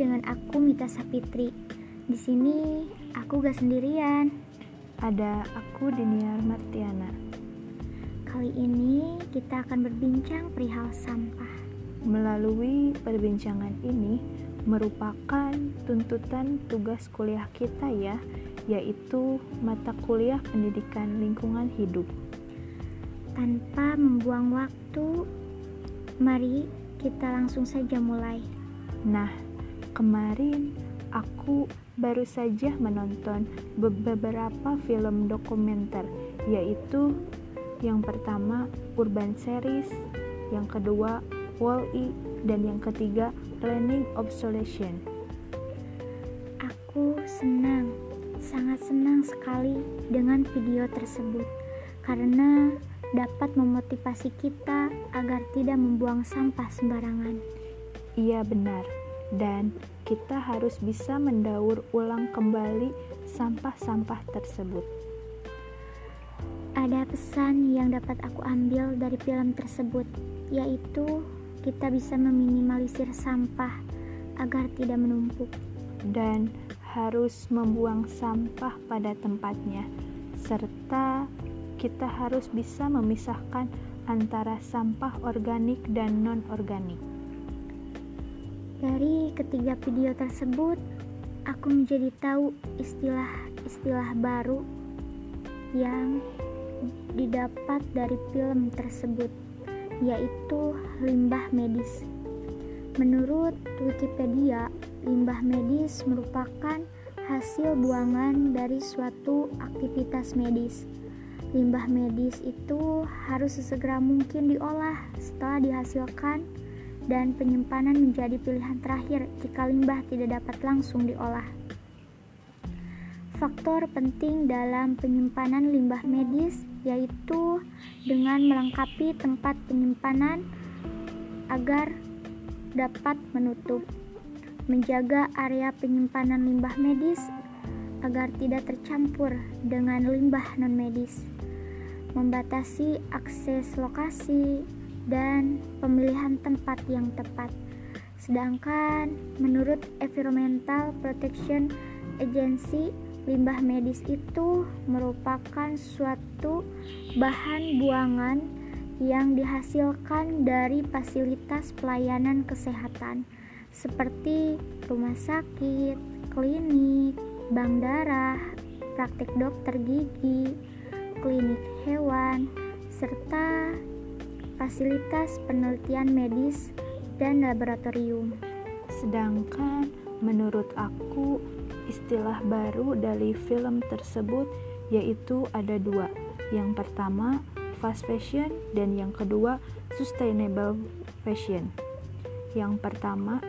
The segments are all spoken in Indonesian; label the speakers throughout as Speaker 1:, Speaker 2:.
Speaker 1: dengan aku Mita Sapitri. Di sini aku gak sendirian.
Speaker 2: Ada aku Diniar Martiana.
Speaker 1: Kali ini kita akan berbincang perihal sampah.
Speaker 2: Melalui perbincangan ini merupakan tuntutan tugas kuliah kita ya, yaitu mata kuliah pendidikan lingkungan hidup.
Speaker 1: Tanpa membuang waktu, mari kita langsung saja mulai.
Speaker 2: Nah, kemarin aku baru saja menonton beberapa film dokumenter, yaitu yang pertama Urban Series, yang kedua Wall-E, dan yang ketiga Learning Obsolescence.
Speaker 1: Aku senang, sangat senang sekali dengan video tersebut karena dapat memotivasi kita agar tidak membuang sampah sembarangan.
Speaker 2: Iya benar, dan kita harus bisa mendaur ulang kembali sampah-sampah tersebut.
Speaker 1: Ada pesan yang dapat aku ambil dari film tersebut, yaitu kita bisa meminimalisir sampah agar tidak menumpuk
Speaker 2: dan harus membuang sampah pada tempatnya, serta kita harus bisa memisahkan antara sampah organik dan non-organik.
Speaker 1: Dari ketiga video tersebut, aku menjadi tahu istilah-istilah baru yang didapat dari film tersebut, yaitu limbah medis. Menurut Wikipedia, limbah medis merupakan hasil buangan dari suatu aktivitas medis. Limbah medis itu harus sesegera mungkin diolah setelah dihasilkan dan penyimpanan menjadi pilihan terakhir jika limbah tidak dapat langsung diolah. Faktor penting dalam penyimpanan limbah medis yaitu dengan melengkapi tempat penyimpanan agar dapat menutup, menjaga area penyimpanan limbah medis agar tidak tercampur dengan limbah non-medis, membatasi akses lokasi, dan pemilihan tempat yang tepat. Sedangkan menurut Environmental Protection Agency, limbah medis itu merupakan suatu bahan buangan yang dihasilkan dari fasilitas pelayanan kesehatan seperti rumah sakit, klinik, bank darah, praktik dokter gigi, klinik hewan, serta fasilitas penelitian medis, dan laboratorium.
Speaker 2: Sedangkan menurut aku, istilah baru dari film tersebut yaitu ada dua. Yang pertama, fast fashion, dan yang kedua, sustainable fashion. Yang pertama,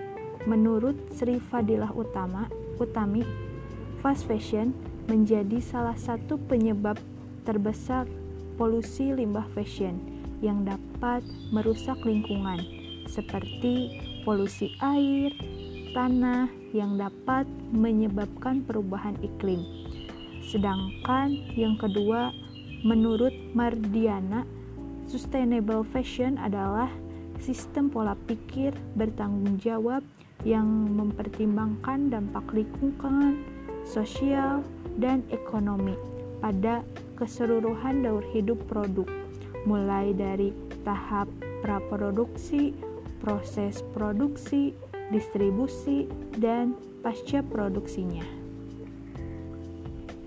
Speaker 2: menurut Sri Fadilah Utama, Utami, fast fashion menjadi salah satu penyebab terbesar polusi limbah fashion yang dapat merusak lingkungan, seperti polusi air, tanah yang dapat menyebabkan perubahan iklim. Sedangkan yang kedua, menurut Mardiana, sustainable fashion adalah sistem pola pikir bertanggung jawab yang mempertimbangkan dampak lingkungan, sosial, dan ekonomi pada keseluruhan daur hidup produk mulai dari tahap praproduksi, proses produksi, distribusi, dan pasca produksinya.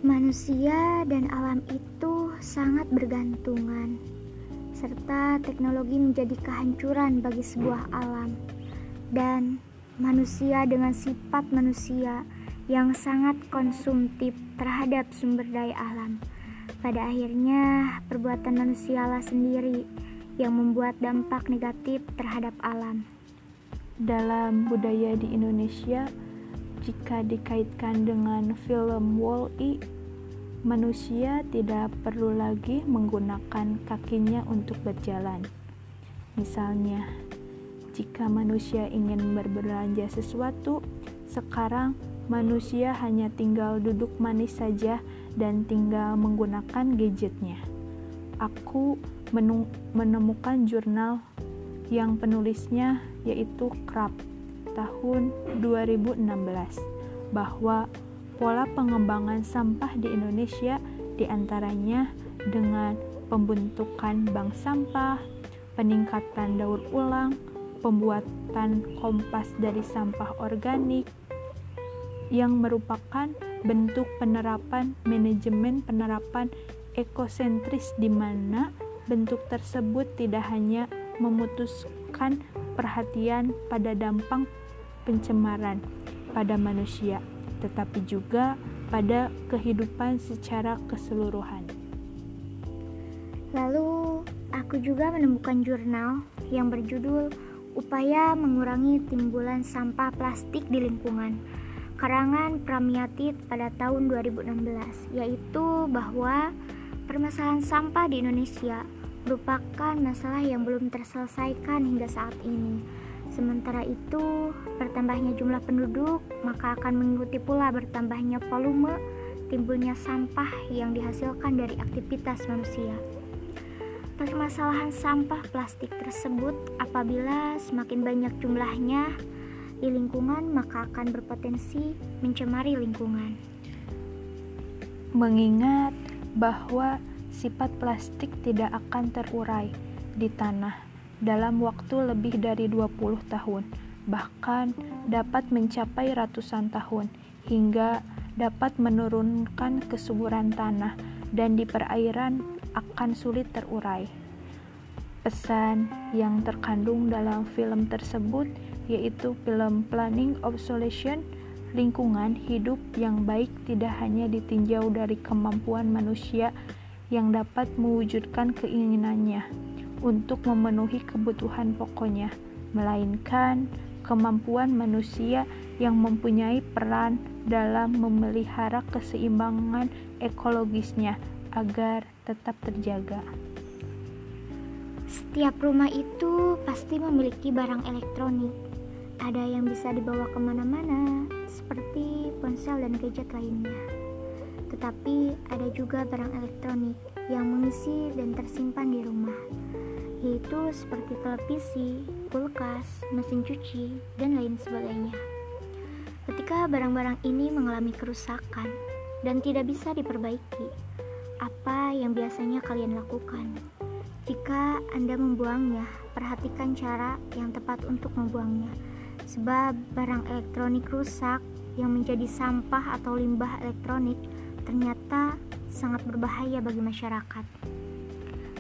Speaker 1: Manusia dan alam itu sangat bergantungan, serta teknologi menjadi kehancuran bagi sebuah alam, dan manusia dengan sifat manusia yang sangat konsumtif terhadap sumber daya alam pada akhirnya, perbuatan manusialah sendiri yang membuat dampak negatif terhadap alam.
Speaker 2: Dalam budaya di Indonesia, jika dikaitkan dengan film Wall-E, manusia tidak perlu lagi menggunakan kakinya untuk berjalan. Misalnya, jika manusia ingin berbelanja sesuatu, sekarang manusia hanya tinggal duduk manis saja dan tinggal menggunakan gadgetnya. Aku menemukan jurnal yang penulisnya yaitu Krab tahun 2016 bahwa pola pengembangan sampah di Indonesia di antaranya dengan pembentukan bank sampah, peningkatan daur ulang, pembuatan kompas dari sampah organik, yang merupakan bentuk penerapan manajemen penerapan ekosentris di mana bentuk tersebut tidak hanya memutuskan perhatian pada dampak pencemaran pada manusia, tetapi juga pada kehidupan secara keseluruhan.
Speaker 1: Lalu, aku juga menemukan jurnal yang berjudul Upaya Mengurangi Timbulan Sampah Plastik di Lingkungan karangan Pramiatit pada tahun 2016 yaitu bahwa permasalahan sampah di Indonesia merupakan masalah yang belum terselesaikan hingga saat ini. Sementara itu, bertambahnya jumlah penduduk maka akan mengikuti pula bertambahnya volume timbulnya sampah yang dihasilkan dari aktivitas manusia. Permasalahan sampah plastik tersebut apabila semakin banyak jumlahnya di lingkungan maka akan berpotensi mencemari lingkungan.
Speaker 2: Mengingat bahwa sifat plastik tidak akan terurai di tanah dalam waktu lebih dari 20 tahun, bahkan dapat mencapai ratusan tahun hingga dapat menurunkan kesuburan tanah dan di perairan akan sulit terurai. Pesan yang terkandung dalam film tersebut yaitu film Planning of Solution lingkungan hidup yang baik tidak hanya ditinjau dari kemampuan manusia yang dapat mewujudkan keinginannya untuk memenuhi kebutuhan pokoknya, melainkan kemampuan manusia yang mempunyai peran dalam memelihara keseimbangan ekologisnya agar tetap terjaga.
Speaker 1: Setiap rumah itu pasti memiliki barang elektronik ada yang bisa dibawa ke mana-mana, seperti ponsel dan gadget lainnya. Tetapi ada juga barang elektronik yang mengisi dan tersimpan di rumah, yaitu seperti televisi, kulkas, mesin cuci, dan lain sebagainya. Ketika barang-barang ini mengalami kerusakan dan tidak bisa diperbaiki, apa yang biasanya kalian lakukan? Jika Anda membuangnya, perhatikan cara yang tepat untuk membuangnya sebab barang elektronik rusak yang menjadi sampah atau limbah elektronik ternyata sangat berbahaya bagi masyarakat.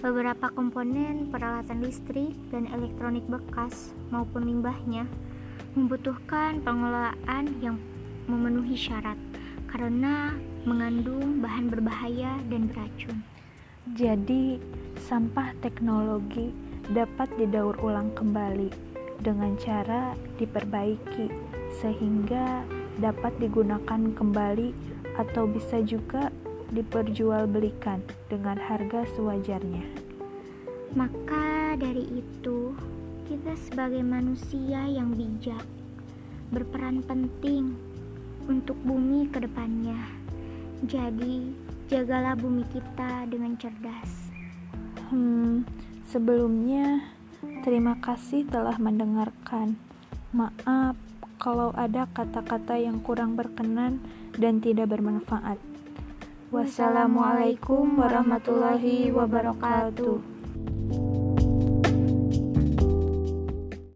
Speaker 1: Beberapa komponen peralatan listrik dan elektronik bekas maupun limbahnya membutuhkan pengelolaan yang memenuhi syarat karena mengandung bahan berbahaya dan beracun.
Speaker 2: Jadi, sampah teknologi dapat didaur ulang kembali dengan cara diperbaiki sehingga dapat digunakan kembali atau bisa juga diperjualbelikan dengan harga sewajarnya.
Speaker 1: Maka dari itu, kita sebagai manusia yang bijak berperan penting untuk bumi ke depannya. Jadi, jagalah bumi kita dengan cerdas.
Speaker 2: Hmm, sebelumnya Terima kasih telah mendengarkan. Maaf kalau ada kata-kata yang kurang berkenan dan tidak bermanfaat. Wassalamualaikum warahmatullahi wabarakatuh.